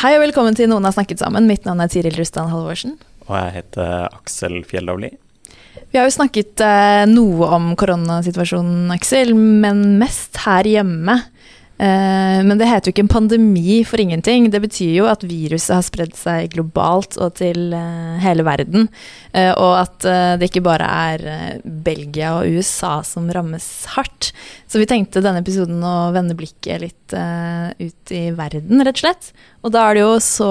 Hei og velkommen til Noen har snakket sammen. Mitt navn er Tiril Rustan Halvorsen. Og jeg heter Aksel Fjellavli. Vi har jo snakket eh, noe om koronasituasjonen, Aksel, men mest her hjemme. Eh, men det heter jo ikke en pandemi for ingenting. Det betyr jo at viruset har spredd seg globalt og til eh, hele verden. Eh, og at det ikke bare er Belgia og USA som rammes hardt. Så vi tenkte denne episoden å vende blikket litt ut i verden, rett og slett. Og da er det jo så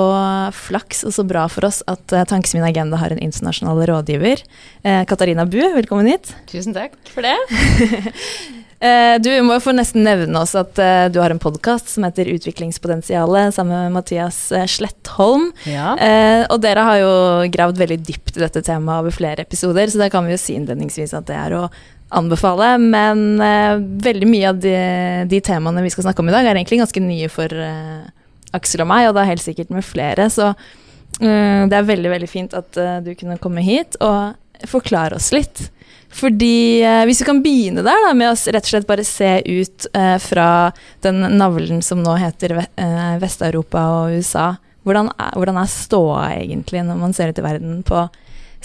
flaks og så bra for oss at Tankesmien Agenda har en internasjonal rådgiver. Katarina Bu, velkommen hit. Tusen takk for det. Eh, du må jo få nesten nevne oss at eh, du har en podkast som heter Utviklingspotensialet, sammen med Mathias eh, Slettholm. Ja. Og dere har jo gravd veldig dypt i dette temaet over flere episoder, så det kan vi jo si innledningsvis at det er å anbefale. Men veldig mye av de, de temaene vi skal snakke om i dag, er egentlig ganske nye for Aksel og meg, og da helt sikkert med flere. Så det er veldig, veldig fint at du kunne komme hit og forklare oss litt. Fordi eh, Hvis vi kan begynne der, da, med å rett og slett bare se ut eh, fra den navlen som nå heter eh, Vest-Europa og USA. Hvordan er, hvordan er ståa egentlig når man ser ut i verden på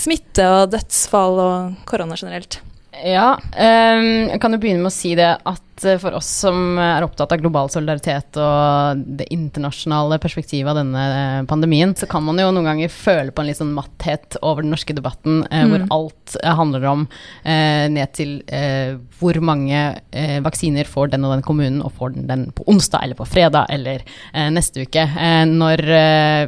smitte og dødsfall og korona generelt? Ja, um, jeg kan jo begynne med å si det at eh, for oss som er opptatt av global solidaritet og det internasjonale perspektivet av denne eh, pandemien, så kan man jo noen ganger føle på en litt sånn matthet over den norske debatten, eh, hvor alt eh, handler om eh, ned til eh, hvor mange vaksiner får den og den kommunen, og får den den på onsdag eller på fredag eller neste uke. Når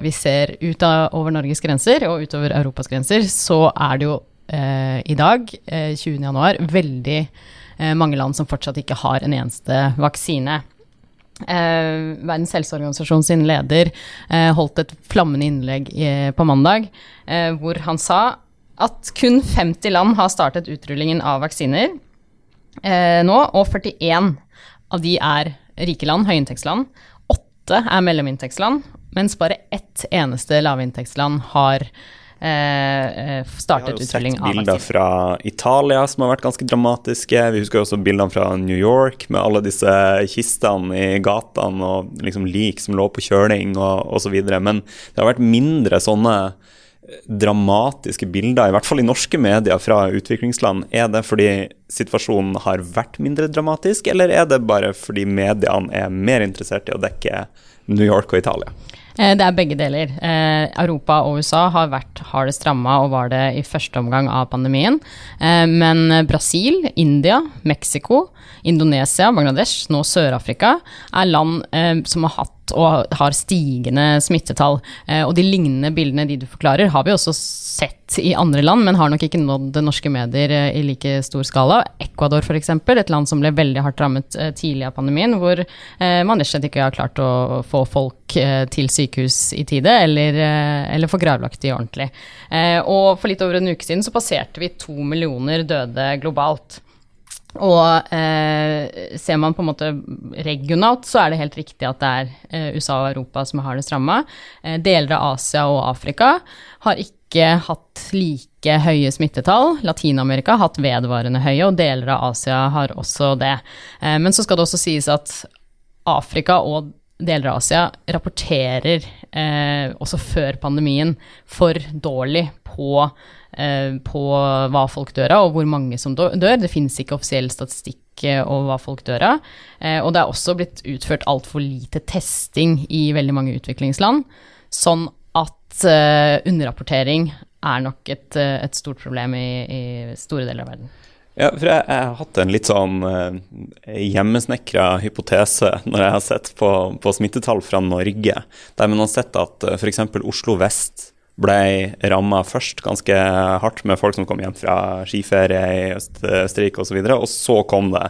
vi ser ut av, over Norges grenser og utover Europas grenser, så er det jo i dag, eh, 20. januar, veldig eh, mange land som fortsatt ikke har en eneste vaksine. Eh, Verdens helseorganisasjon sin leder eh, holdt et flammende innlegg i, på mandag, eh, hvor han sa at kun 50 land har startet utrullingen av vaksiner eh, nå, og 41 av de er rike land, høyinntektsland. Åtte er mellominntektsland, mens bare ett eneste lavinntektsland har eh, eh, Vi har jo sett bilder fra Italia som har vært ganske dramatiske. Vi husker også bildene fra New York med alle disse kistene i gatene og liksom lik som lå på kjøling og osv. Men det har vært mindre sånne dramatiske bilder, i hvert fall i norske medier fra utviklingsland. Er det fordi situasjonen har vært mindre dramatisk, eller er det bare fordi mediene er mer interessert i å dekke New York og Italia? Eh, Det er begge deler. Eh, Europa og USA har vært hardest ramma og var det i første omgang av pandemien. Eh, men Brasil, India, Mexico, Indonesia, Bangladesh, nå Sør-Afrika er land som har hatt og har stigende smittetall. Eh, og de lignende bildene de du forklarer, har vi også sett i andre land, men har nok ikke nådd norske medier eh, i like stor skala. Ecuador f.eks., et land som ble veldig hardt rammet eh, tidlig av pandemien, hvor man rett og slett ikke har klart å få folk til sykehus i tide, eller, eller få gravlagt de ordentlig. Og for litt over en uke siden så passerte vi to millioner døde globalt. Og eh, ser man på en måte regionalt, så er det helt riktig at det er eh, USA og Europa som har det stramma. Eh, deler av Asia og Afrika har ikke hatt like høye smittetall. Latin-Amerika har hatt vedvarende høye, og deler av Asia har også det. Eh, men så skal det også sies at Afrika og deler av Asia rapporterer eh, også før pandemien for dårlig på, på hva folk dør av, og hvor mange som dør. Det finnes ikke offisiell statistikk eh, over hva folk dør av. Eh, og det er også blitt utført altfor lite testing i veldig mange utviklingsland, sånn at eh, underrapportering er nok et, eh, et stort problem i, i store deler av verden. Ja, for jeg, jeg har hatt en litt sånn eh, hjemmesnekra hypotese når jeg har sett på, på smittetall fra Norge, der man har sett at f.eks. Oslo vest ble ramma først ganske hardt med folk som kom hjem fra skiferie i Øst Østerrike osv., og, så og så kom det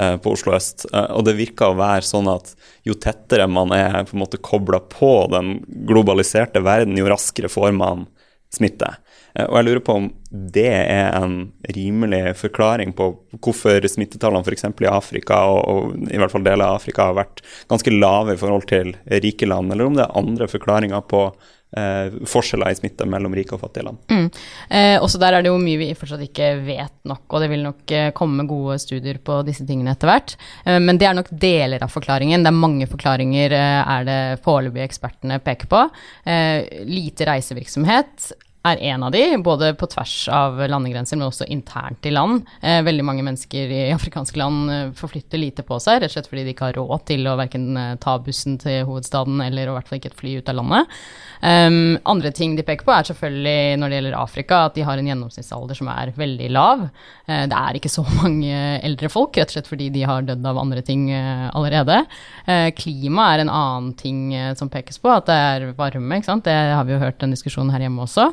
eh, på Oslo øst. Eh, og det virka å være sånn at jo tettere man er på en måte kobla på den globaliserte verden, jo raskere får man smitte. Eh, og jeg lurer på om det er en rimelig forklaring på hvorfor smittetallene f.eks. i Afrika, og, og, i hvert fall deler av Afrika, har vært ganske lave i forhold til rike land, eller om det er andre forklaringer på eh, forskjeller i smitte mellom rike og fattige land. Mm. Eh, også der er det jo mye vi fortsatt ikke vet nok, og det vil nok eh, komme gode studier på disse tingene etter hvert. Eh, men det er nok deler av forklaringen. Det er mange forklaringer eh, er det foreløpig ekspertene peker på. Eh, lite reisevirksomhet er en av de, både på tvers av landegrenser, men også internt i land. Eh, veldig mange mennesker i afrikanske land eh, forflytter lite på seg, rett og slett fordi de ikke har råd til å verken eh, ta bussen til hovedstaden eller i hvert fall ikke et fly ut av landet. Um, andre ting de peker på, er selvfølgelig når det gjelder Afrika, at de har en gjennomsnittsalder som er veldig lav. Eh, det er ikke så mange eldre folk, rett og slett fordi de har dødd av andre ting eh, allerede. Uh, klima er en annen ting som pekes på, at det er varme, ikke sant. Det har vi jo hørt en diskusjonen her hjemme også.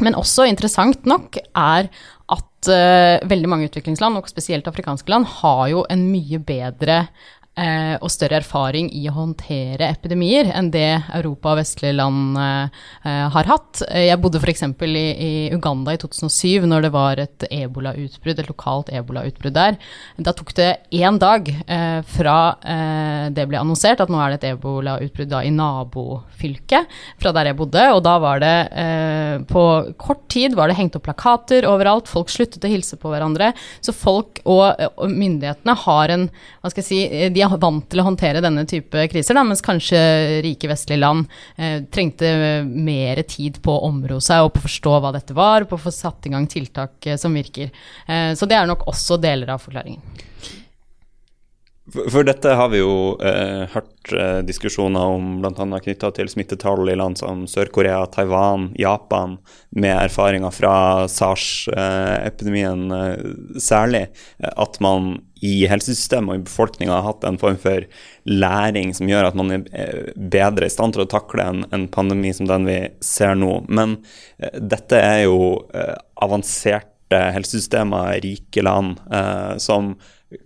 Men også interessant nok er at uh, veldig mange utviklingsland, og spesielt afrikanske land, har jo en mye bedre eh, og større erfaring i å håndtere epidemier enn det Europa og vestlige land eh, har hatt. Jeg bodde f.eks. I, i Uganda i 2007, når det var et ebolautbrudd, et lokalt ebolautbrudd der. Da tok det én dag eh, fra eh, det ble annonsert at nå er det et ebolautbrudd i nabofylket fra der jeg bodde, og da var det eh, på kort tid var det hengt opp plakater overalt, folk sluttet å hilse på hverandre. Så folk og, og myndighetene har en hva skal jeg si, de vant til å håndtere denne type kriser, da, mens kanskje rike vestlige land eh, trengte mer tid på å omro seg og på å forstå hva dette var, på å få satt i gang tiltak eh, som virker. Eh, så det er nok også deler av forklaringen. For, dette har vi jo eh, hørt eh, diskusjoner om bl.a. knytta til smittetall i land som Sør-Korea, Taiwan, Japan, med erfaringer fra SARS-epidemien eh, særlig. At man i helsesystemet og i befolkninga har hatt en form for læring som gjør at man er eh, bedre i stand til å takle en, en pandemi som den vi ser nå. Men eh, dette er jo eh, avanserte helsesystemer, rike land, eh, som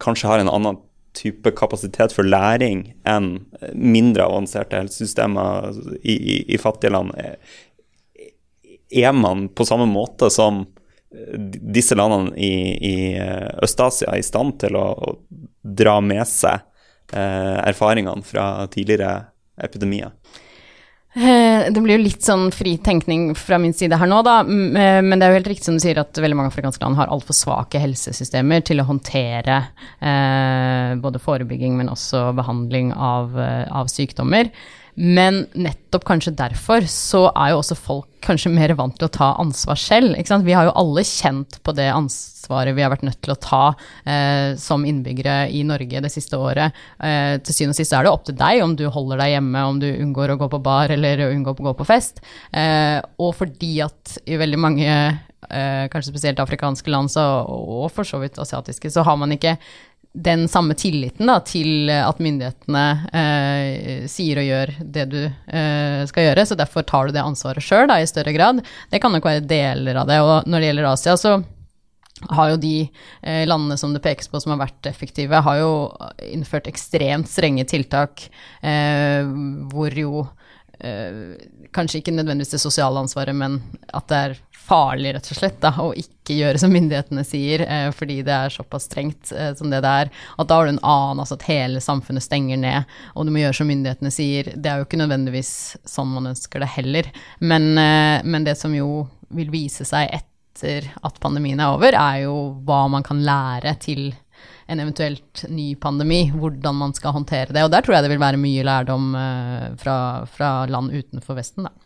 kanskje har en annen type kapasitet for læring enn mindre avanserte helsesystemer i, i, i fattige land. Er man på samme måte som disse landene i, i eh, Øst-Asia i stand til å, å dra med seg eh, erfaringene fra tidligere epidemier? Eh, det blir jo litt sånn fri tenkning fra min side her nå, da. Eh, men det er jo helt riktig som du sier at veldig mange afrikanske land har altfor svake helsesystemer til å håndtere eh, både forebygging, men også behandling av, av sykdommer. Men nettopp kanskje derfor så er jo også folk kanskje mer vant til å ta ansvar selv. Vi har jo alle kjent på det ansvaret vi har vært nødt til å ta eh, som innbyggere i Norge det siste året. Eh, til syvende og sist er det opp til deg om du holder deg hjemme, om du unngår å gå på bar eller unngår å gå på fest. Eh, og fordi at i veldig mange eh, kanskje spesielt afrikanske land så, og for så vidt asiatiske, så har man ikke den samme tilliten da, til at myndighetene eh, sier og gjør det du eh, skal gjøre, så derfor tar du det ansvaret sjøl i større grad. Det kan nok være deler av det. Og når det gjelder Asia, så har jo de eh, landene som det pekes på som har vært effektive, har jo innført ekstremt strenge tiltak eh, hvor jo eh, kanskje ikke nødvendigvis det sosiale ansvaret, men at det er farlig, rett og slett, da, å ikke gjøre som myndighetene sier, eh, fordi det er såpass strengt eh, som det det er. At da har du en annen, altså at hele samfunnet stenger ned, og du må gjøre som myndighetene sier. Det er jo ikke nødvendigvis sånn man ønsker det heller. Men, eh, men det som jo vil vise seg etter at pandemien er over, er jo hva man kan lære til en eventuelt ny pandemi, hvordan man skal håndtere det. Og der tror jeg det vil være mye lærdom uh, fra, fra land utenfor Vesten, da.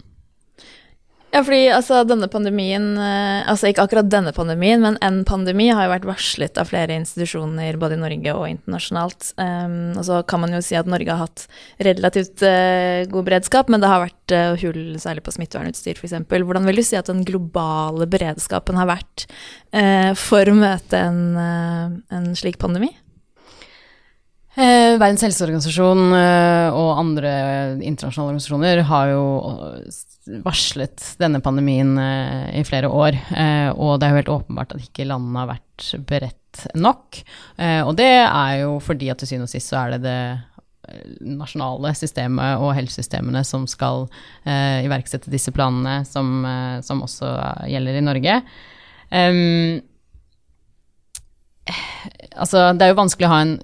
Ja, fordi altså, denne pandemien eh, Altså ikke akkurat denne pandemien, men en pandemi har jo vært varslet av flere institusjoner både i Norge og internasjonalt. Um, og så kan man jo si at Norge har hatt relativt uh, god beredskap, men det har vært uh, hull særlig på smittevernutstyr f.eks. Hvordan vil du si at den globale beredskapen har vært uh, for å møte en, en slik pandemi? Eh, Verdens helseorganisasjon eh, og andre internasjonale organisasjoner har jo eh, varslet denne pandemien eh, i flere år, eh, og det er jo helt åpenbart at ikke landene har vært beredt nok. Eh, og det er jo fordi at til syvende og sist så er det det nasjonale systemet og helsesystemene som skal iverksette disse planene, som, som også gjelder i Norge. Um, altså, det er jo vanskelig å ha en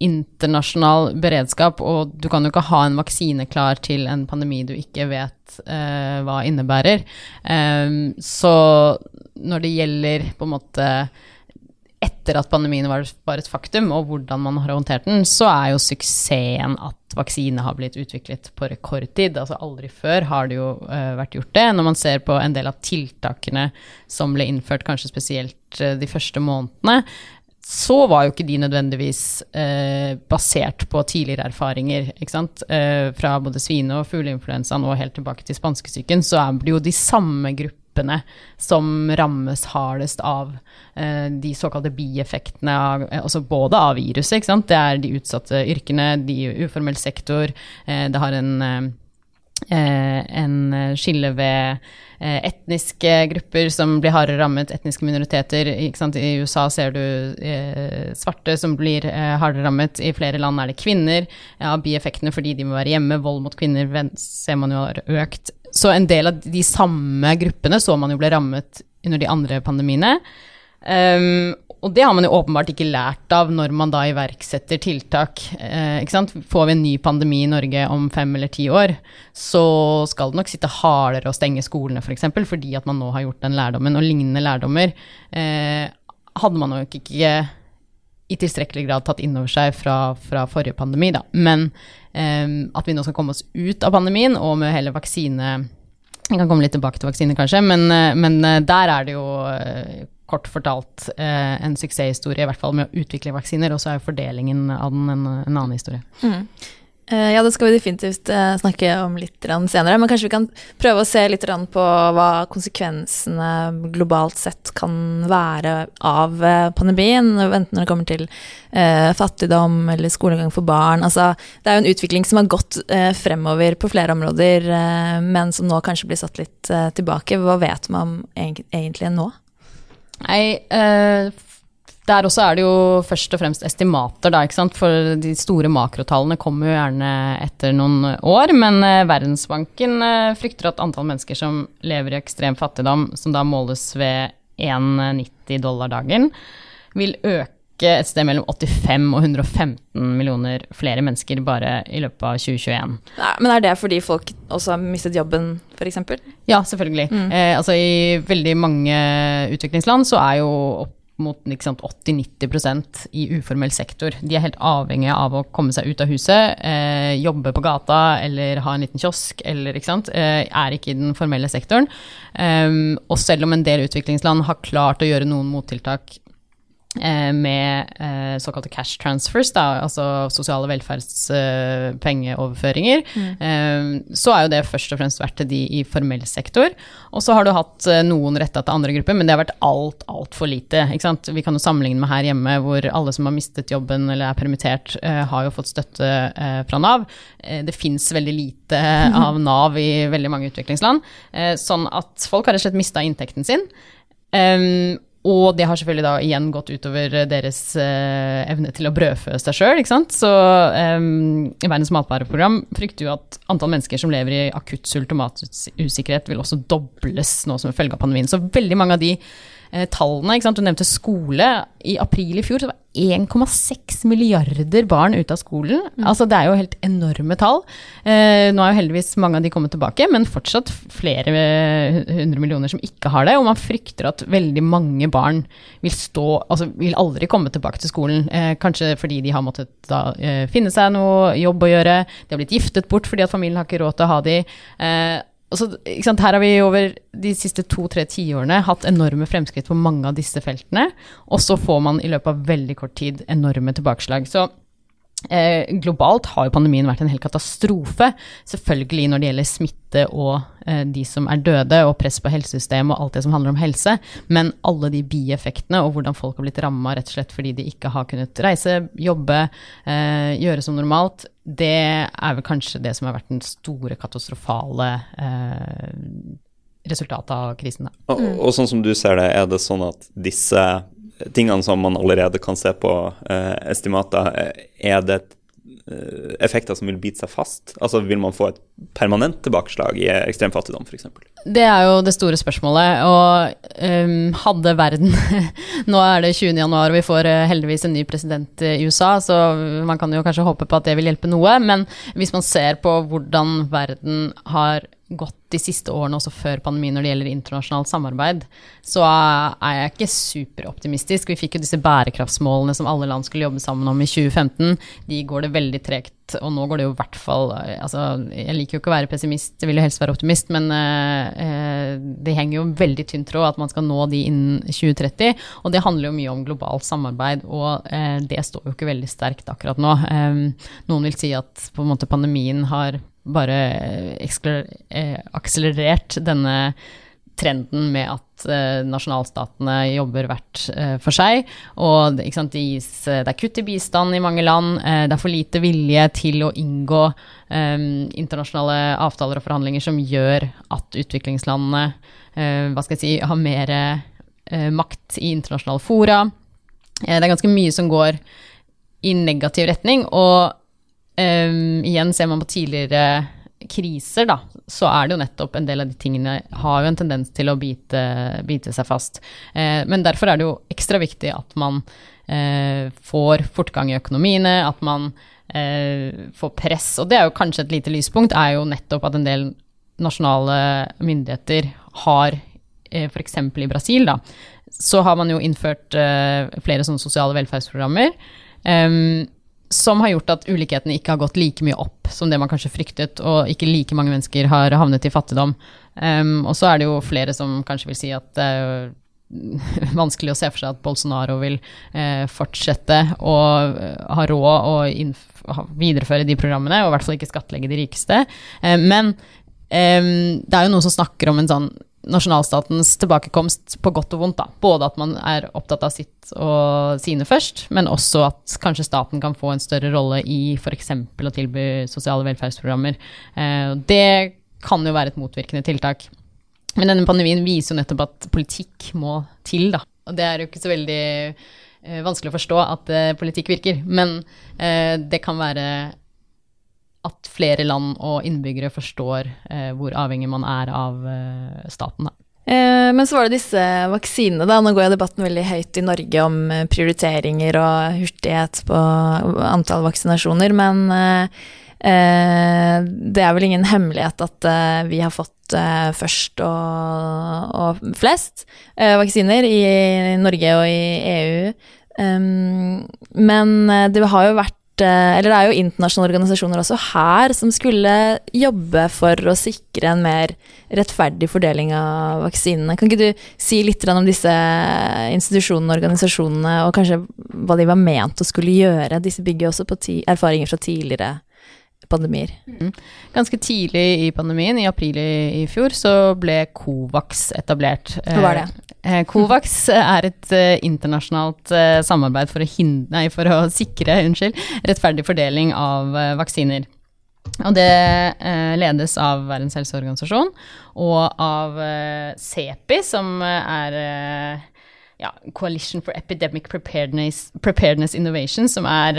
internasjonal beredskap, og du kan jo ikke ha en vaksine klar til en pandemi du ikke vet uh, hva innebærer. Um, så når det gjelder på en måte etter at pandemien var, var, et faktum, og hvordan man har håndtert den, så er jo suksessen at vaksine har blitt utviklet på rekordtid. Altså aldri før har det jo uh, vært gjort det. Når man ser på en del av tiltakene som ble innført, kanskje spesielt uh, de første månedene, så var jo ikke de nødvendigvis eh, basert på tidligere erfaringer. fra både svine- og fugleinfluensaen og helt tilbake til spanskesyken, så er det jo de samme gruppene som rammes hardest av eh, de såkalte bieffektene, av, eh, altså både av viruset, det er de utsatte yrkene, de uformell sektor, eh, det har en eh, en skille ved etniske grupper som blir hardere rammet, etniske minoriteter. I USA ser du eh, svarte som blir eh, hardere rammet. I flere land er det kvinner. Ja, bieffektene fordi de må være hjemme, vold mot kvinner ser man jo har økt. Så en del av de samme gruppene så man jo ble rammet under de andre pandemiene. Um, og det har man jo åpenbart ikke lært av når man da iverksetter tiltak. Eh, Får vi en ny pandemi i Norge om fem eller ti år, så skal det nok sitte hardere å stenge skolene f.eks., for eksempel, fordi at man nå har gjort den lærdommen. Og lignende lærdommer eh, hadde man nok ikke i tilstrekkelig grad tatt inn over seg fra, fra forrige pandemi, da. Men eh, at vi nå skal komme oss ut av pandemien, og med hele vaksine Vi kan komme litt tilbake til vaksine, kanskje, men, eh, men eh, der er det jo uh, kort fortalt uh, en suksesshistorie, i hvert fall med å utvikle vaksiner, og så er jo fordelingen av den en, en annen historie. Mm. Eh, ja, det skal vi definitivt eh, snakke om litt senere, men kanskje vi kan prøve å se litt på hva konsekvensene globalt sett kan være av eh, pandemien, enten når det kommer til eh, fattigdom eller skolegang for barn. Altså, det er jo en utvikling som har gått eh, fremover på flere områder, eh, men som nå kanskje blir satt litt tilbake. Hva vet man egentlig nå? Nei, der også er det jo først og fremst estimater, da, ikke sant? for de store makrotallene kommer jo gjerne etter noen år. Men eh, Verdensbanken eh, frykter at antall mennesker som lever i ekstrem fattigdom, som da måles ved 1,90 dollar dagen, vil øke et sted mellom 85 og 115 millioner flere mennesker bare i løpet av 2021. Nei, men er det fordi folk også har mistet jobben, f.eks.? Ja, selvfølgelig. Mm. Eh, altså I veldig mange utviklingsland så er jo opp mot 80-90% i uformell sektor. De er helt avhengige av å komme seg ut av huset, eh, jobbe på gata eller ha en liten kiosk, eller ikke sant, eh, er ikke i den formelle sektoren. Um, og selv om en del utviklingsland har klart å gjøre noen mottiltak med eh, såkalte cash transfers, da, altså sosiale velferdspengeoverføringer, eh, mm. eh, så er jo det først og fremst vært til de i formell sektor. Og så har du hatt eh, noen retta til andre grupper, men det har vært alt, altfor lite. Ikke sant? Vi kan jo sammenligne med her hjemme, hvor alle som har mistet jobben eller er permittert, eh, har jo fått støtte fra Nav. det fins veldig lite av Nav i veldig mange utviklingsland, sånn at folk har rett og slett mista inntekten sin. Um, og det har selvfølgelig da igjen gått utover deres eh, evne til å brødfø seg sjøl. Så eh, Verdens matvareprogram frykter jo at antall mennesker som lever i akutt sult og matusikkerhet, vil også dobles nå som følge av pandemien. Så veldig mange av de uh, tallene Du nevnte skole. I april i fjor så var 1,6 milliarder barn ute av skolen. Mm. Altså, det er jo helt enorme tall. Eh, nå er jo heldigvis mange av de kommet tilbake, men fortsatt flere hundre millioner som ikke har det. Og man frykter at veldig mange barn vil stå Altså vil aldri komme tilbake til skolen. Eh, kanskje fordi de har måttet da eh, finne seg noe jobb å gjøre. De har blitt giftet bort fordi at familien har ikke råd til å ha de. Eh, så, Her har vi over de siste to-tre tiårene hatt enorme fremskritt på mange av disse feltene. Og så får man i løpet av veldig kort tid enorme tilbakeslag. Så Eh, globalt har jo pandemien vært en hel katastrofe. Selvfølgelig når det gjelder smitte og eh, de som er døde, og press på helsesystemet og alt det som handler om helse. Men alle de bieffektene og hvordan folk har blitt ramma rett og slett fordi de ikke har kunnet reise, jobbe, eh, gjøre som normalt, det er vel kanskje det som har vært den store katastrofale eh, resultatet av krisen. Og, og sånn som du ser det, er det sånn at disse tingene som man allerede kan se på eh, estimater, eh, er det eh, effekter som vil bite seg fast? Altså Vil man få et permanent tilbakeslag i ekstrem fattigdom, f.eks.? Det er jo det store spørsmålet. Og um, hadde verden Nå er det 20. januar, og vi får uh, heldigvis en ny president i USA, så man kan jo kanskje håpe på at det vil hjelpe noe. Men hvis man ser på hvordan verden har gått de siste årene, også før pandemien, når det gjelder internasjonalt samarbeid, så er jeg ikke superoptimistisk. Vi fikk jo disse bærekraftsmålene som alle land skulle jobbe sammen om i 2015. De går det veldig tregt, og nå går det jo i hvert fall altså, Jeg liker jo ikke å være pessimist, jeg vil jo helst være optimist, men eh, det henger jo veldig tynt tråd at man skal nå de innen 2030. Og det handler jo mye om globalt samarbeid, og eh, det står jo ikke veldig sterkt akkurat nå. Eh, noen vil si at på en måte pandemien har bare eh, akselerert denne trenden med at eh, nasjonalstatene jobber hvert eh, for seg. Og sant, det, er kutt i bistand i mange land. Det er for lite vilje til å inngå internasjonale avtaler og forhandlinger som gjør at utviklingslandene si, har mer makt i internasjonale fora. det er ganske mye som går i negativ retning. og Um, igjen ser man på tidligere kriser, da, så er det jo nettopp en del av de tingene har jo en tendens til å bite, bite seg fast. Uh, men derfor er det jo ekstra viktig at man uh, får fortgang i økonomiene, at man uh, får press. Og det er jo kanskje et lite lyspunkt, er jo nettopp at en del nasjonale myndigheter har uh, f.eks. i Brasil, da, så har man jo innført flere sånne sosiale velferdsprogrammer. Um, som har gjort at ulikhetene ikke har gått like mye opp som det man kanskje fryktet, og ikke like mange mennesker har havnet i fattigdom. Um, og så er det jo flere som kanskje vil si at det er vanskelig å se for seg at Bolsonaro vil eh, fortsette å eh, ha råd å videreføre de programmene, og i hvert fall ikke skattlegge de rikeste. Eh, men eh, det er jo noen som snakker om en sånn nasjonalstatens tilbakekomst på godt og vondt. Da. Både at man er opptatt av sitt og sine først, men også at kanskje staten kan få en større rolle i f.eks. å tilby sosiale velferdsprogrammer. Eh, det kan jo være et motvirkende tiltak. Men denne pandemien viser jo nettopp at politikk må til, da. Og det er jo ikke så veldig eh, vanskelig å forstå at eh, politikk virker, men det kan være at flere land og innbyggere forstår eh, hvor avhengig man er av eh, staten. Eh, men så var det disse vaksinene, da. Nå går jeg debatten veldig høyt i Norge om eh, prioriteringer og hurtighet på antall vaksinasjoner, men eh, eh, det er vel ingen hemmelighet at vi har fått først og, og flest vaksiner i Norge og i EU. Um, men det har jo vært eller det er jo internasjonale organisasjoner også her som skulle jobbe for å sikre en mer rettferdig fordeling av vaksinene. Kan ikke du si litt om disse institusjonene og organisasjonene, og kanskje hva de var ment å skulle gjøre? Disse bygger også på erfaringer fra tidligere pandemier. Mm. Ganske tidlig i pandemien, i april i, i fjor, så ble Covax etablert. Hva var det? Eh, Covax er et uh, internasjonalt samarbeid for å, hindre, nei, for å sikre unnskyld, rettferdig fordeling av vaksiner. Og det ledes av Verdens helseorganisasjon og av CEPI, som er ja, Coalition for Epidemic Preparedness, Preparedness Innovation, som er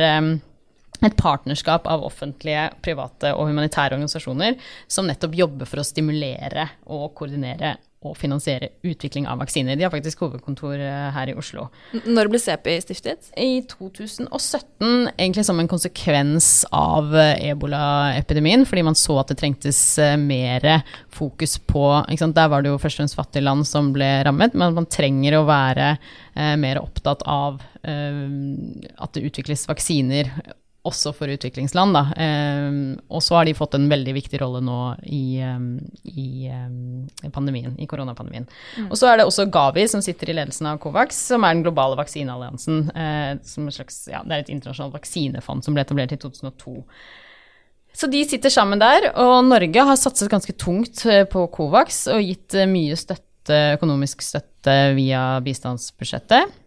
et partnerskap av offentlige, private og humanitære organisasjoner som nettopp jobber for å stimulere og koordinere og finansiere utvikling av vaksiner. De har faktisk hovedkontor eh, her i Oslo. Når ble CEPI stiftet? I 2017, egentlig som en konsekvens av eh, ebolaepidemien, fordi man så at det trengtes eh, mer fokus på Der var det jo først og fremst fattige land som ble rammet, men man trenger å være mer opptatt av at det utvikles vaksiner også for utviklingsland. Da. Eh, og så har de fått en veldig viktig rolle nå i, eh, i eh, pandemien, i koronapandemien. Mm. Og så er det også Gavi som sitter i ledelsen av Covax, som er den globale vaksinealliansen. Eh, som en slags, ja, det er et internasjonalt vaksinefond som ble etablert i 2002. Så de sitter sammen der, og Norge har satset ganske tungt eh, på Covax og gitt eh, mye støtte, økonomisk støtte via bistandsbudsjettet.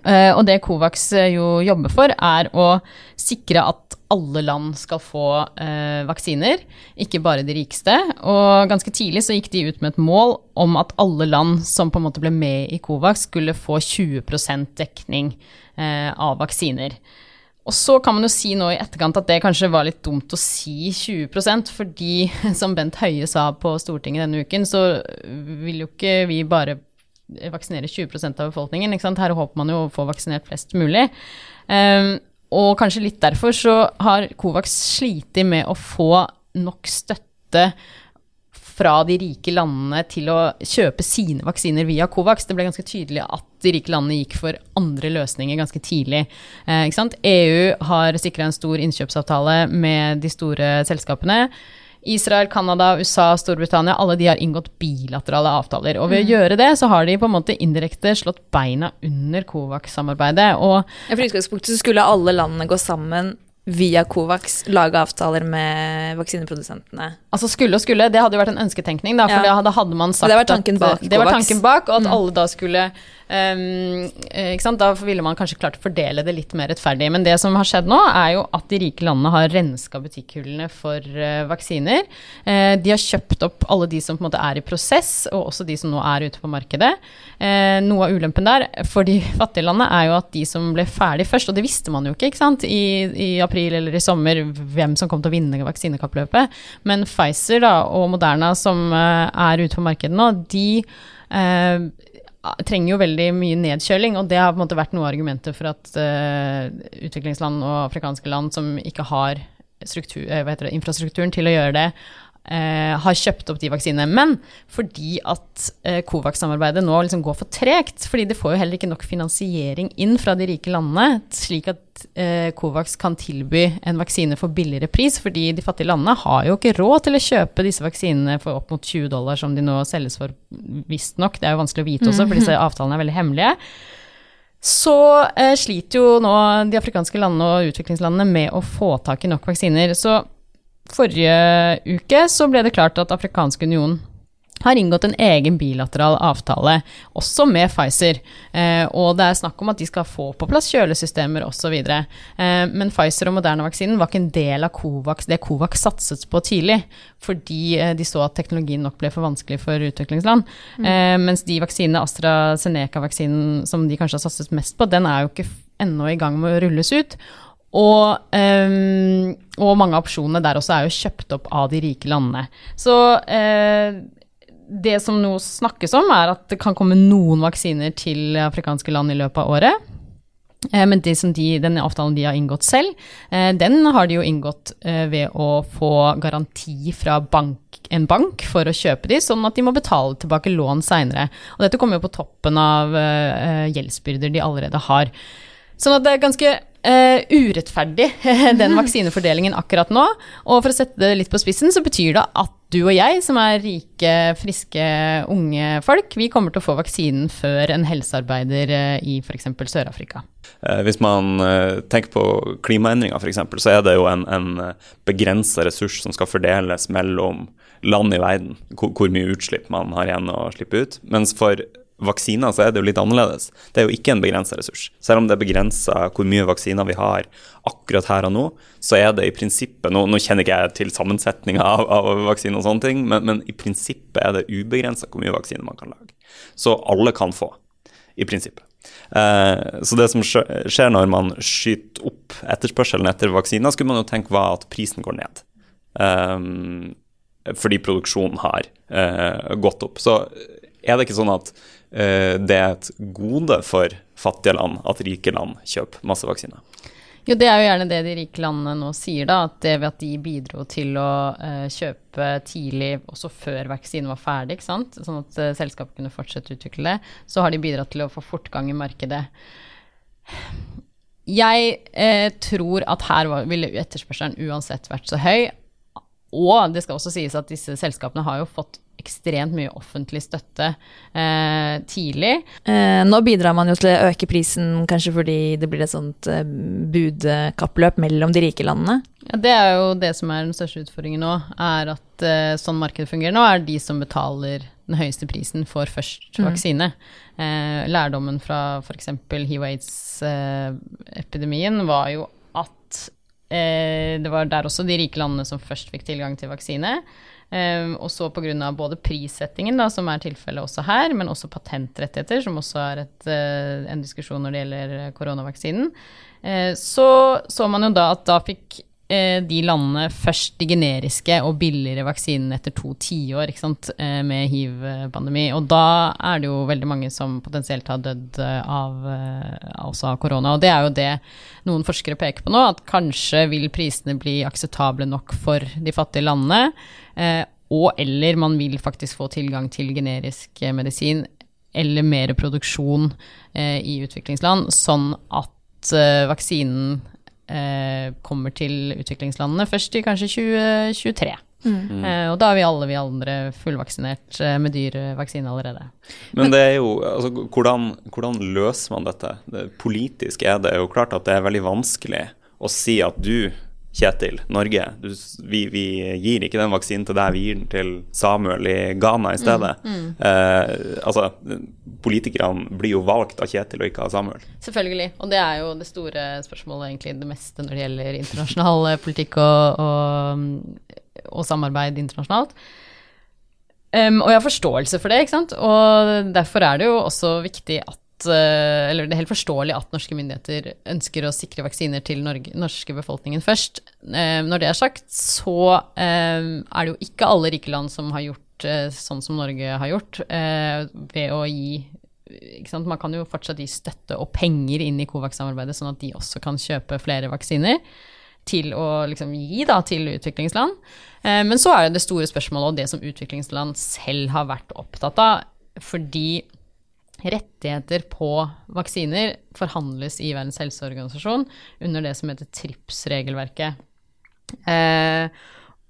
Uh, og det Covax eh, jo jobber for, er å sikre at alle land skal få uh, vaksiner, ikke bare de rikeste. Og ganske tidlig så gikk de ut med et mål om at alle land som på en måte ble med i Covax, skulle få 20 dekning uh, av vaksiner. Og så kan man jo si nå i etterkant at det kanskje var litt dumt å si 20% fordi som Bent Høie sa på Stortinget denne uken, så vil jo ikke vi bare vaksinere 20% av befolkningen. Her håper man jo å få vaksinert flest mulig. Um, og kanskje litt derfor så har Covax slitt med å få nok støtte fra de rike landene til å kjøpe sine vaksiner via Covax. Det ble ganske tydelig at de rike landene gikk for andre løsninger ganske tidlig. Eh, EU har sikra en stor innkjøpsavtale med de store selskapene. Israel, Canada, USA, Storbritannia, alle de har inngått bilaterale avtaler. Og ved mm. å gjøre det, så har de på en måte indirekte slått beina under Covax-samarbeidet. Og ja, For utgangspunktet så skulle alle landene gå sammen via Covax lage avtaler med vaksineprodusentene? Altså skulle og skulle, det hadde jo vært en ønsketenkning, da. For ja. da hadde man sagt det var tanken bak at, Det var tanken bak, og at mm. alle da skulle Um? Da ville man kanskje klart å fordele det litt mer rettferdig. Men det som har skjedd nå, er jo at de rike landene har renska butikkhullene for uh, vaksiner. Uh, de har kjøpt opp alle de som på en måte er i prosess, og også de som nå er ute på markedet. Uh, noe av ulempen der for de fattige landene er jo at de som ble ferdig først, og det visste man jo ikke, ikke sant? I, i april eller i sommer hvem som kom til å vinne vaksinekappløpet. Men Pfizer da, og Moderna som er ute på markedet nå, de trenger jo veldig mye nedkjøling, og det har på en måte vært noe av argumentet for at uh, utviklingsland og afrikanske land som ikke har uh, det, infrastrukturen til å gjøre det, Uh, har kjøpt opp de vaksinene. Men fordi at eh, Covax-samarbeidet nå liksom går for tregt, fordi det får jo heller ikke nok finansiering inn fra de rike landene, slik at eh, Covax kan tilby en vaksine for billigere pris, fordi de fattige landene har jo ikke råd til å kjøpe disse vaksinene for opp mot 20 dollar, som de nå selges for, visstnok. Det er jo vanskelig å vite også, for disse mhm. avtalene er veldig hemmelige. Så sliter jo nå de afrikanske landene og utviklingslandene med å få tak i nok vaksiner. Så forrige uke så ble det klart at Afrikansk union har inngått en egen bilateral avtale, også med Pfizer. Eh, og det er snakk om at de skal få på plass kjølesystemer osv. Eh, men Pfizer og Moderna-vaksinen var ikke en del av Covax, det Covax satset på tidlig, fordi eh, de så at teknologien nok ble for vanskelig for utviklingsland. Mm. Eh, mens de vaksinene, AstraZeneca-vaksinen som de kanskje har satset mest på, den er jo ikke ennå i gang med å rulles ut. Og, um, og, mange av opsjonene der også er jo kjøpt opp av de rike landene. Så uh, det som nå snakkes om, er at det kan komme noen vaksiner til afrikanske land i løpet av året. Uh, men de, den avtalen de har inngått selv, uh, den har de jo inngått ved å få garanti fra bank, en bank for å kjøpe de, sånn at de må betale tilbake lån seinere. Og dette kommer jo på toppen av gjeldsbyrder de allerede har. Sånn at det er ganske Uh, urettferdig, den vaksinefordelingen akkurat nå. Og for å sette det litt på spissen, så betyr det at du og jeg, som er rike, friske, unge folk, vi kommer til å få vaksinen før en helsearbeider uh, i f.eks. Sør-Afrika. Uh, hvis man tenker på klimaendringer f.eks., så er det jo en, en begrensa ressurs som skal fordeles mellom land i verden, hvor, hvor mye utslipp man har igjen å slippe ut. Mens for vaksiner, så er det jo litt annerledes. Det er jo ikke en begrensa ressurs. Selv om det er begrensa hvor mye vaksiner vi har akkurat her og nå, så er det i prinsippet Nå, nå kjenner ikke jeg til sammensetninga av, av vaksiner og sånne ting, men, men i prinsippet er det ubegrensa hvor mye vaksiner man kan lage. Så alle kan få, i prinsippet. Eh, så det som skjer når man skyter opp etterspørselen etter vaksiner, skulle man jo tenke var at prisen går ned. Eh, fordi produksjonen har eh, gått opp. Så er det ikke sånn at uh, det er et gode for fattige land at rike land kjøper masse vaksiner? Jo, det er jo gjerne det de rike landene nå sier, da. At det ved at de bidro til å uh, kjøpe tidlig, også før vaksinen var ferdig, ikke sant? sånn at uh, selskapet kunne fortsette å utvikle det, så har de bidratt til å få fortgang i markedet. jeg eh, tror at her var, ville etterspørselen uansett vært så høy. Og det skal også sies at disse selskapene har jo fått ekstremt mye offentlig støtte eh, tidlig. Eh, nå bidrar man jo til å øke prisen kanskje fordi det blir et sånt eh, budkappløp mellom de rike landene. Ja, Det er jo det som er den største utfordringen nå, er at eh, sånn markedet fungerer nå, er de som betaler den høyeste prisen for først vaksine. Eh, lærdommen fra f.eks. hiv-aids-epidemien var jo at eh, det var der også de rike landene som først fikk tilgang til vaksine. Um, og så pga. både prissettingen, da, som er tilfellet også her, men også patentrettigheter, som også er et, uh, en diskusjon når det gjelder koronavaksinen, uh, så så man jo da at da fikk de landene først de generiske og billigere vaksinene etter to tiår ikke med hiv-pandemi. Og da er det jo veldig mange som potensielt har dødd av, også av korona. Og det er jo det noen forskere peker på nå, at kanskje vil prisene bli akseptable nok for de fattige landene. Eh, og eller man vil faktisk få tilgang til generisk medisin eller mer produksjon eh, i utviklingsland, sånn at eh, vaksinen eh, kommer til utviklingslandene først i kanskje 2023. Mm. og da er vi alle vi andre fullvaksinert med dyr vaksine allerede. Men det er jo, altså, hvordan, hvordan løser man dette? Det, politisk er det jo klart at det er veldig vanskelig å si at du Kjetil, Norge, du, vi, vi, gir ikke den vaksinen til deg, vi gir den til Samuel i Ghana i stedet. Mm, mm. Eh, altså, Politikerne blir jo valgt av Kjetil og ikke av Samuel. Selvfølgelig, og det er jo det store spørsmålet, egentlig det meste når det gjelder internasjonal eh, politikk og, og, og samarbeid internasjonalt. Um, og jeg har forståelse for det, ikke sant. Og derfor er det jo også viktig at eller det er helt forståelig at norske myndigheter ønsker å sikre vaksiner til Norge, norske befolkningen først. Eh, når det er sagt, så eh, er det jo ikke alle rike land som har gjort sånn som Norge har gjort, ved å gi Man kan jo fortsatt gi støtte og penger inn i Covax-samarbeidet, sånn at de også kan kjøpe flere vaksiner til å liksom gi da, til utviklingsland. Men så er det det store spørsmålet, og det som utviklingsland selv har vært opptatt av, fordi rettigheter på vaksiner forhandles i Verdens helseorganisasjon under det som heter TRIPS-regelverket. Eh,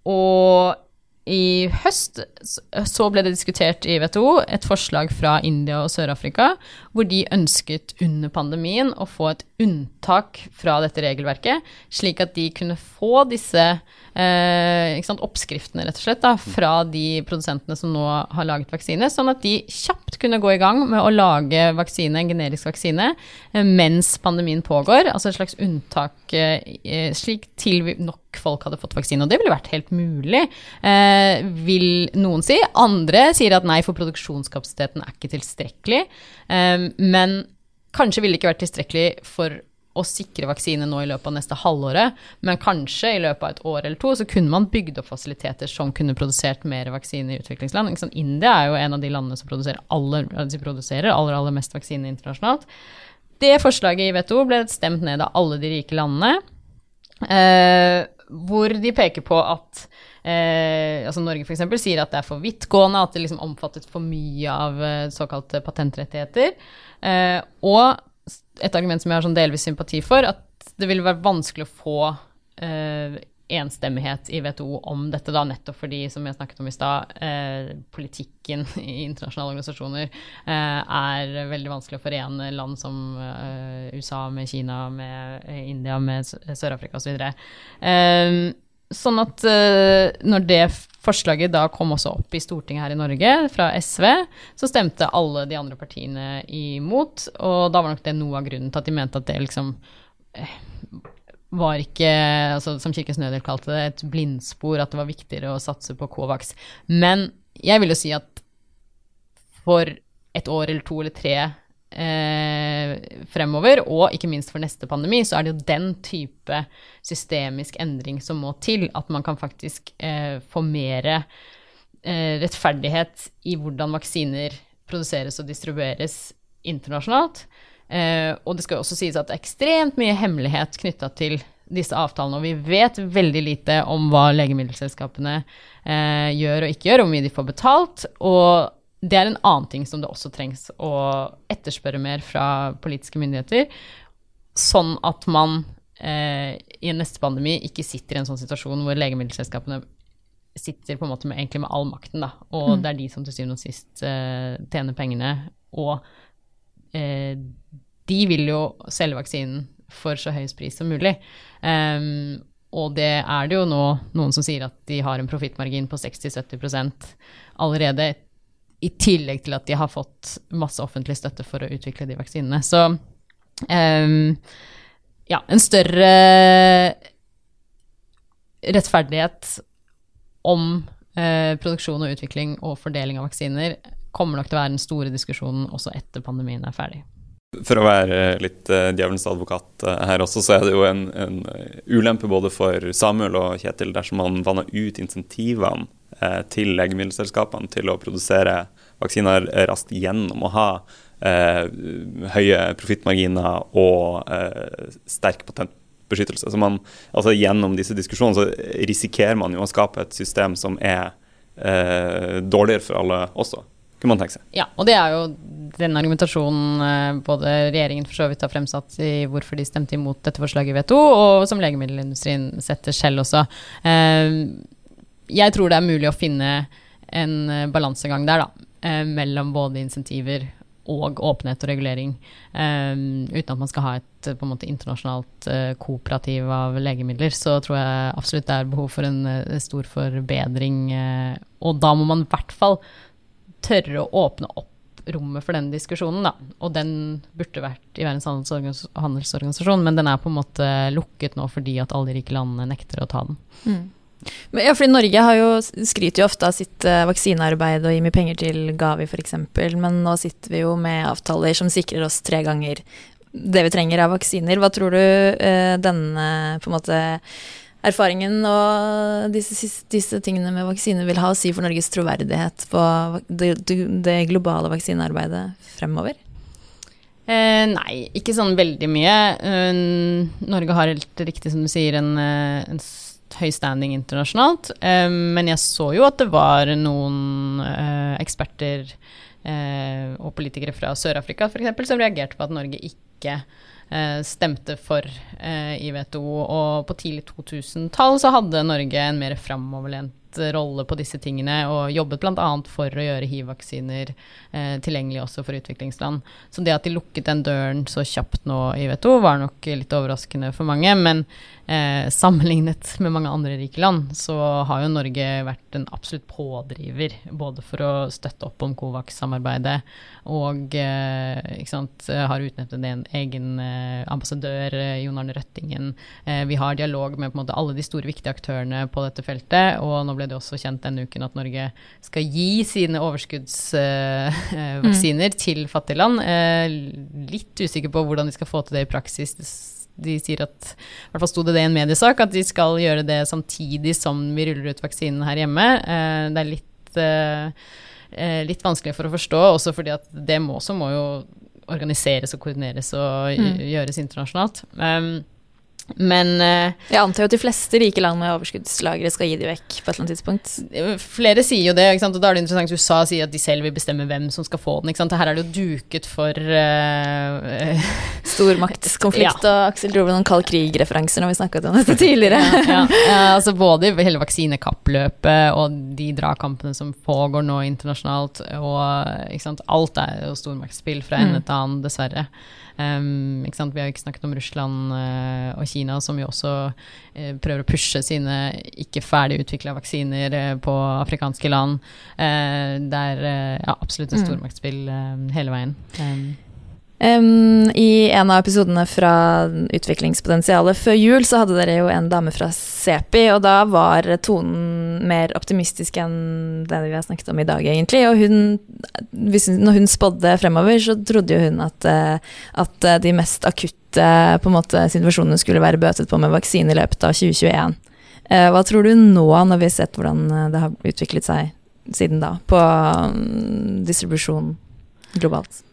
og i høst så ble det diskutert i WTO et forslag fra India og Sør-Afrika hvor de ønsket under pandemien å få et unntak fra dette regelverket, slik at de kunne få disse eh, oppskriftene rett og slett da, fra de produsentene som nå har laget vaksine, sånn at de kjapt kunne gå i gang med å lage vaksine, en generisk vaksine eh, mens pandemien pågår. Altså et slags unntak eh, slik til nok folk hadde fått vaksine. Og det ville vært helt mulig, eh, vil noen si. Andre sier at nei, for produksjonskapasiteten er ikke tilstrekkelig. Eh, men kanskje ville det ikke vært tilstrekkelig for å sikre vaksine nå i løpet av neste halvåret, men kanskje i løpet av et år eller to så kunne man bygd opp fasiliteter som kunne produsert mer vaksine i utviklingsland. India er jo en av de landene som produserer aller, produserer aller, aller mest vaksine internasjonalt. Det forslaget i WTO ble stemt ned av alle de rike landene, eh, hvor de peker på at Eh, altså Norge f.eks. sier at det er for vidtgående, at det liksom omfattet for mye av eh, såkalte patentrettigheter. Eh, og et argument som jeg har sånn delvis sympati for, at det ville være vanskelig å få eh, enstemmighet i WTO om dette, da, nettopp fordi, som jeg snakket om i stad, eh, politikken i internasjonale organisasjoner eh, er veldig vanskelig å forene land som eh, USA med Kina, med eh, India, med Sør-Afrika osv. Eh, sånn at eh, når det forslaget da kom også opp i Stortinget her i Norge, fra SV, så stemte alle de andre partiene imot. Og da var nok det noe av grunnen til at de mente at det liksom eh, var ikke, altså, som Kirkens Nødhjelp kalte det, et blindspor, at det var viktigere å satse på Covax. Men jeg vil jo si at for et år eller to eller tre eh, fremover, og ikke minst for neste pandemi, så er det jo den type systemisk endring som må til. At man kan faktisk eh, få mer eh, rettferdighet i hvordan vaksiner produseres og distribueres internasjonalt. Eh, og det skal jo også sies at det er ekstremt mye hemmelighet knytta til disse avtalene, og vi vet veldig lite om hva legemiddelselskapene eh, gjør og ikke gjør, hvor mye de får betalt. og det er en annen ting som det også trengs å etterspørre mer fra politiske myndigheter. sånn at man eh, i neste pandemi ikke sitter i en sånn situasjon hvor legemiddelselskapene sitter på en måte med, egentlig med all makten, da. Og det er de som til syvende og sist eh, tjener pengene. Og eh, de vil jo selge vaksinen for så høy pris som mulig. Um, og det er det jo nå noen som sier at de har en profittmargin på 60-70% allerede, i tillegg til at de har fått masse offentlig støtte for å utvikle de vaksinene. Så um, ja, en større rettferdighet om uh, produksjon og utvikling og fordeling av vaksiner kommer nok til å være den store diskusjonen også etter pandemien er ferdig. For å være litt uh, djevelens advokat her også, så er det jo en, en ulempe både for Samuel og Kjetil dersom man vanner ut insentivene til legemiddelselskapene til å produsere vaksiner raskt gjennom å ha høye profittmarginer og sterk patentbeskyttelse. Man, altså Gjennom disse diskusjonene så risikerer man jo å skape et system som er dårligere for alle også kunne man tenke seg. Ja, og det er jo den argumentasjonen eh, både regjeringen for så vidt har fremsatt i hvorfor de stemte imot dette forslaget i WTO, og som legemiddelindustrien setter selv også. Eh, jeg tror det er mulig å finne en eh, balansegang der, da. Mellom både insentiver og åpenhet og regulering. Um, uten at man skal ha et på en måte internasjonalt uh, kooperativ av legemidler, så tror jeg absolutt det er behov for en uh, stor forbedring. Uh, og da må man i hvert fall tørre å åpne opp rommet for den diskusjonen, da. Og den burde vært i Verdens handelsorganisasjon, men den er på en måte lukket nå fordi at alle de rike landene nekter å ta den. Mm. Men ja, fordi Norge har jo, skryter jo ofte av sitt uh, vaksinearbeid og gir mye penger til Gavi f.eks., men nå sitter vi jo med avtaler som sikrer oss tre ganger det vi trenger av vaksiner. Hva tror du uh, denne på en måte erfaringen og disse, disse, tingene med vaksiner vil ha å si for Norges troverdighet på det, det globale vaksinearbeidet fremover? Eh, nei, ikke sånn veldig mye. Uh, Norge har helt riktig, som du sier, en, eh, en høy standing internasjonalt. Uh, men jeg så jo at det var noen uh, eksperter og politikere fra Sør-Afrika f.eks. som reagerte på at Norge ikke Eh, stemte for eh, i WTO. Og på tidlig 2000-tall så hadde Norge en mer framoverlent rolle på disse tingene, og jobbet bl.a. for å gjøre hiv-vaksiner eh, tilgjengelig også for utviklingsland. Så det at de lukket den døren så kjapt nå i WTO, var nok litt overraskende for mange. Men eh, sammenlignet med mange andre rike land, så har jo Norge vært en absolutt pådriver både for å støtte opp om Covax-samarbeidet og eh, sant, har utnevnt en egen eh, ambassadør, eh, Jon Arne Røttingen. Eh, vi har dialog med måte, alle de store, viktige aktørene på dette feltet. Og nå ble det også kjent denne uken at Norge skal gi sine overskuddsvaksiner mm. til fattige land. litt usikker på hvordan de skal få til det i praksis de sier at I hvert fall sto det det i en mediesak, at de skal gjøre det samtidig som vi ruller ut vaksinen her hjemme. Eh, det er litt, eh, eh, litt vanskelig for å forstå, også fordi at det må, også må jo organiseres og koordineres og mm. gjøres internasjonalt. Um, men uh, Jeg antar jo at de fleste rike land med overskuddslagre skal gi de vekk på et eller annet tidspunkt. Flere sier jo det, og da er det interessant at USA sier at de selv vil bestemme hvem som skal få den. Her er det jo duket for uh, Stormaktskonflikt, ja. og Aksel dro med noen kald krig-referanser når vi snakket om dette tidligere. ja, ja. altså Både hele vaksinekappløpet og de dragkampene som pågår nå internasjonalt, og alt er jo stormaktsspill fra ende mm. til annen, dessverre. Um, vi har ikke snakket om Russland uh, og Kina, som jo også uh, prøver å pushe sine ikke ferdig utvikla vaksiner uh, på afrikanske land. det er ja, absolutt et mm. stormaktsspill hele veien. Um, Um, I en av episodene fra Utviklingspotensialet før jul så hadde dere jo en dame fra CEPI, og da var tonen mer optimistisk enn det vi har snakket om i dag, egentlig. Og hun, når hun spådde fremover, så trodde jo hun at, eh, at de mest akutte måte, situasjonene skulle være bøtet på med vaksine i løpet av 2021. Uh, hva tror du nå, når vi har sett hvordan det har utviklet seg siden da, på um, distribusjon globalt?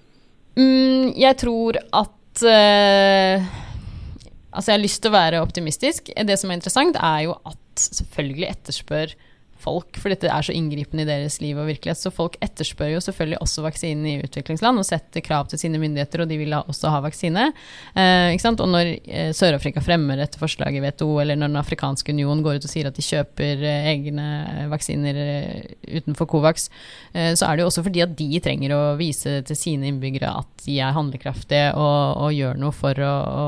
Mm, jeg tror at uh, Altså, jeg har lyst til å være optimistisk. Det som er interessant, er jo at selvfølgelig etterspør folk, for dette er så inngripende i deres liv og virkelighet. Så folk etterspør jo selvfølgelig også vaksinen i utviklingsland og setter krav til sine myndigheter, og de vil også ha vaksine. Eh? Og når eh, Sør-Afrika fremmer et forslag i WTO, eller når Den afrikanske union går ut og sier at de kjøper eh, egne vaksiner eh, utenfor Covax, eh, så er det jo også fordi at de trenger å vise til sine innbyggere at de er handlekraftige og, og gjør noe for å, å,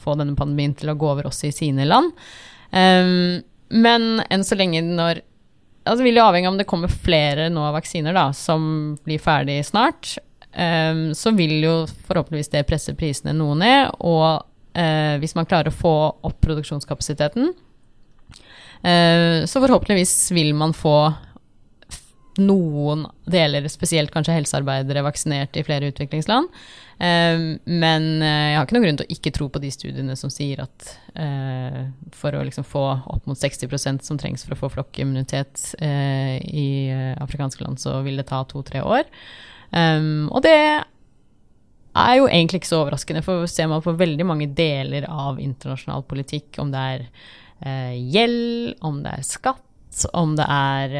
få denne pandemien til å gå over også i sine land. Um, men enn så lenge når altså vil jo avhenge av om det kommer flere nå vaksiner da, som blir ferdig snart. Um, så vil jo forhåpentligvis det presse prisene noe ned. Og uh, hvis man klarer å få opp produksjonskapasiteten, uh, så forhåpentligvis vil man få noen deler, spesielt kanskje helsearbeidere, vaksinert i flere utviklingsland. Um, men uh, jeg har ikke noen grunn til å ikke tro på de studiene som sier at uh, for å liksom få opp mot 60% som trengs for å få flokkimmunitet i afrikanske land, så vil det ta to-tre år. Og det er jo egentlig ikke så overraskende, for ser man på veldig mange deler av internasjonal politikk, om det er gjeld, om det er skatt, om det er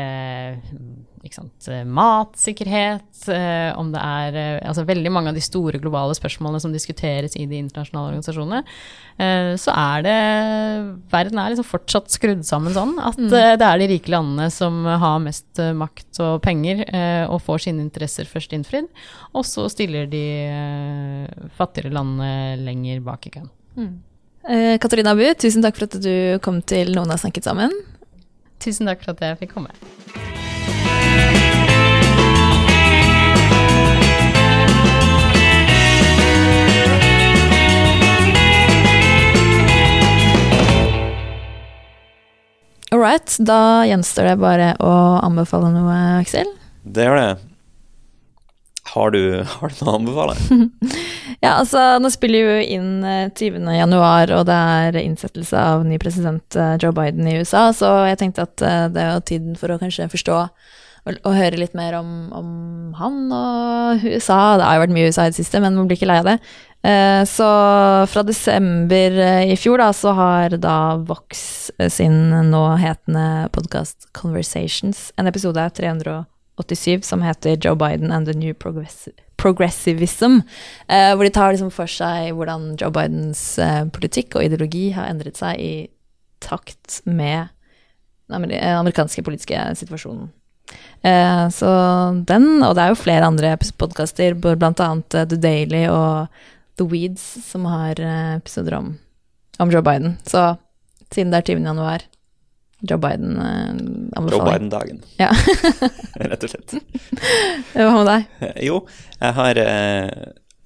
sant, eh, matsikkerhet, eh, om det er eh, altså veldig mange av de store globale spørsmålene som diskuteres i de internasjonale organisasjonene, så er det Verden er liksom fortsatt skrudd sammen sånn at mm. det er de rike landene som har mest makt og penger og får sine interesser først innfridd, og så stiller de fattigere landene lenger bak i køen. Mm. Katarina Bu, tusen takk for at du kom til Noen har snakket sammen. Tusen takk for at jeg fikk komme. All right, da gjenstår det bare å anbefale noe, Aksel. Det gjør det. Har du, har du noe å anbefale? ja, altså, nå spiller vi inn 20. Eh, januar, og det er innsettelse av ny president eh, Joe Biden i USA, så jeg tenkte at eh, det er jo tiden for å kanskje forstå og, og høre litt mer om, om, han og USA. Det har jo vært mye USA i det siste, men man blir ikke lei av det. Så fra desember i fjor da, så har da Vox sin nå hetende podkast Conversations en episode av 387 som heter Joe Biden and the New Progressivism, hvor de tar liksom for seg hvordan Joe Bidens politikk og ideologi har endret seg i takt med den amerikanske politiske situasjonen. Så den, og det er jo flere andre podkaster, blant annet The Daily og The Weeds, som har eh, episoder om, om Joe Biden. Så siden det er 20. januar, Joe Biden-anbefaling. Joe Biden-dagen, ja. rett og slett. Hva med deg? Jo, jeg har eh,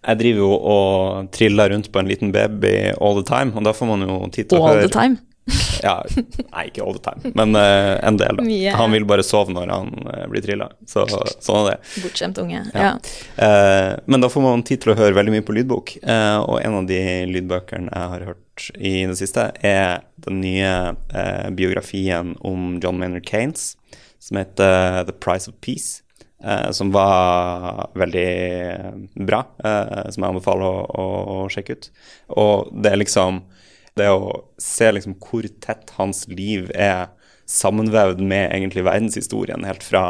Jeg driver jo og triller rundt på en liten baby all the time, og da får man jo tid til all å høre All the time? ja, nei, ikke all the time, men uh, en del. da. Mye. Han vil bare sove når han uh, blir trilla. Så, sånn er det. Bortskjemt unge. Ja. ja. Uh, men da får man tid til å høre veldig mye på lydbok, og en av de lydbøkene jeg har hørt i det siste, er den nye biografien om John Maynard Kanes, som heter The Price of Peace. som var veldig bra, som jeg anbefaler å, å, å sjekke ut. Og det er liksom det å se liksom hvor tett hans liv er sammenvevd med egentlig verdenshistorien, helt fra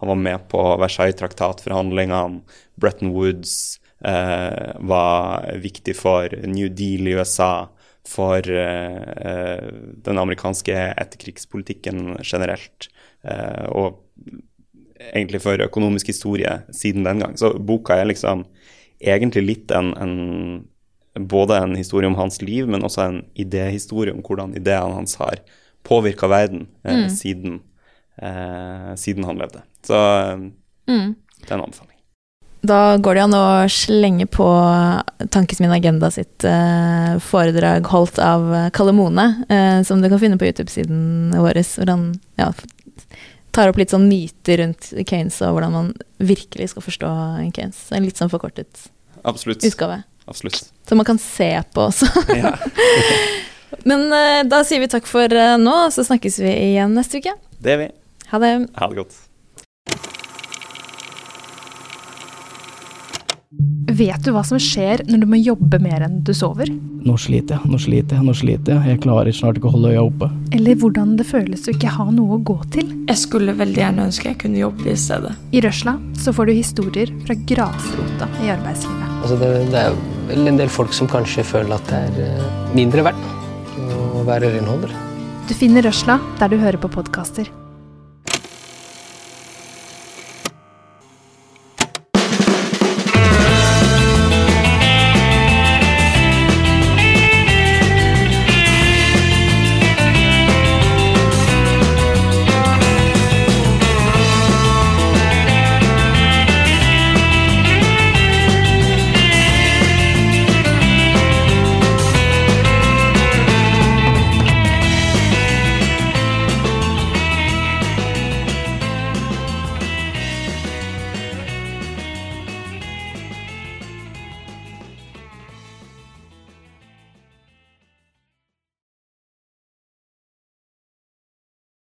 han var med på Versailles-traktatforhandlingene, Bretton Woods eh, var viktig for New Deal i USA, for eh, den amerikanske etterkrigspolitikken generelt, eh, og egentlig for økonomisk historie siden den gang. Så boka er liksom egentlig litt en, en både en historie om hans liv, men også en idéhistorie om hvordan ideene hans har påvirka verden eh, mm. siden, eh, siden, han levde. Så eh, mm. det er en anbefaling. Da går det an å slenge på Tankes min agenda sitt eh, foredrag holdt av Kalle Mone, eh, som du kan finne på YouTube-siden vår, hvor han ja, tar opp litt sånn myter rundt Kanes og hvordan man virkelig skal forstå Kanes. En litt sånn forkortet Absolutt. utgave absolutt. Så man kan se på også. Ja. Men uh, da sier vi takk for uh, nå, så snakkes vi igjen neste uke. Det gjør vi. Ha det. Ha det godt. Vet du hva som skjer når du må jobbe mer enn du sover? Nå sliter jeg, nå sliter jeg, nå sliter jeg. Jeg klarer snart ikke å holde øya oppe. Eller hvordan det føles å ikke ha noe å gå til? Jeg skulle veldig gjerne ønske jeg kunne jobbe i stedet. I Røsla så får du historier fra grasrota i arbeidslivet. Altså det, det er vel en del folk som kanskje føler at det er eh, mindre verdt å være renholder. Du finner Røsla der du hører på podkaster.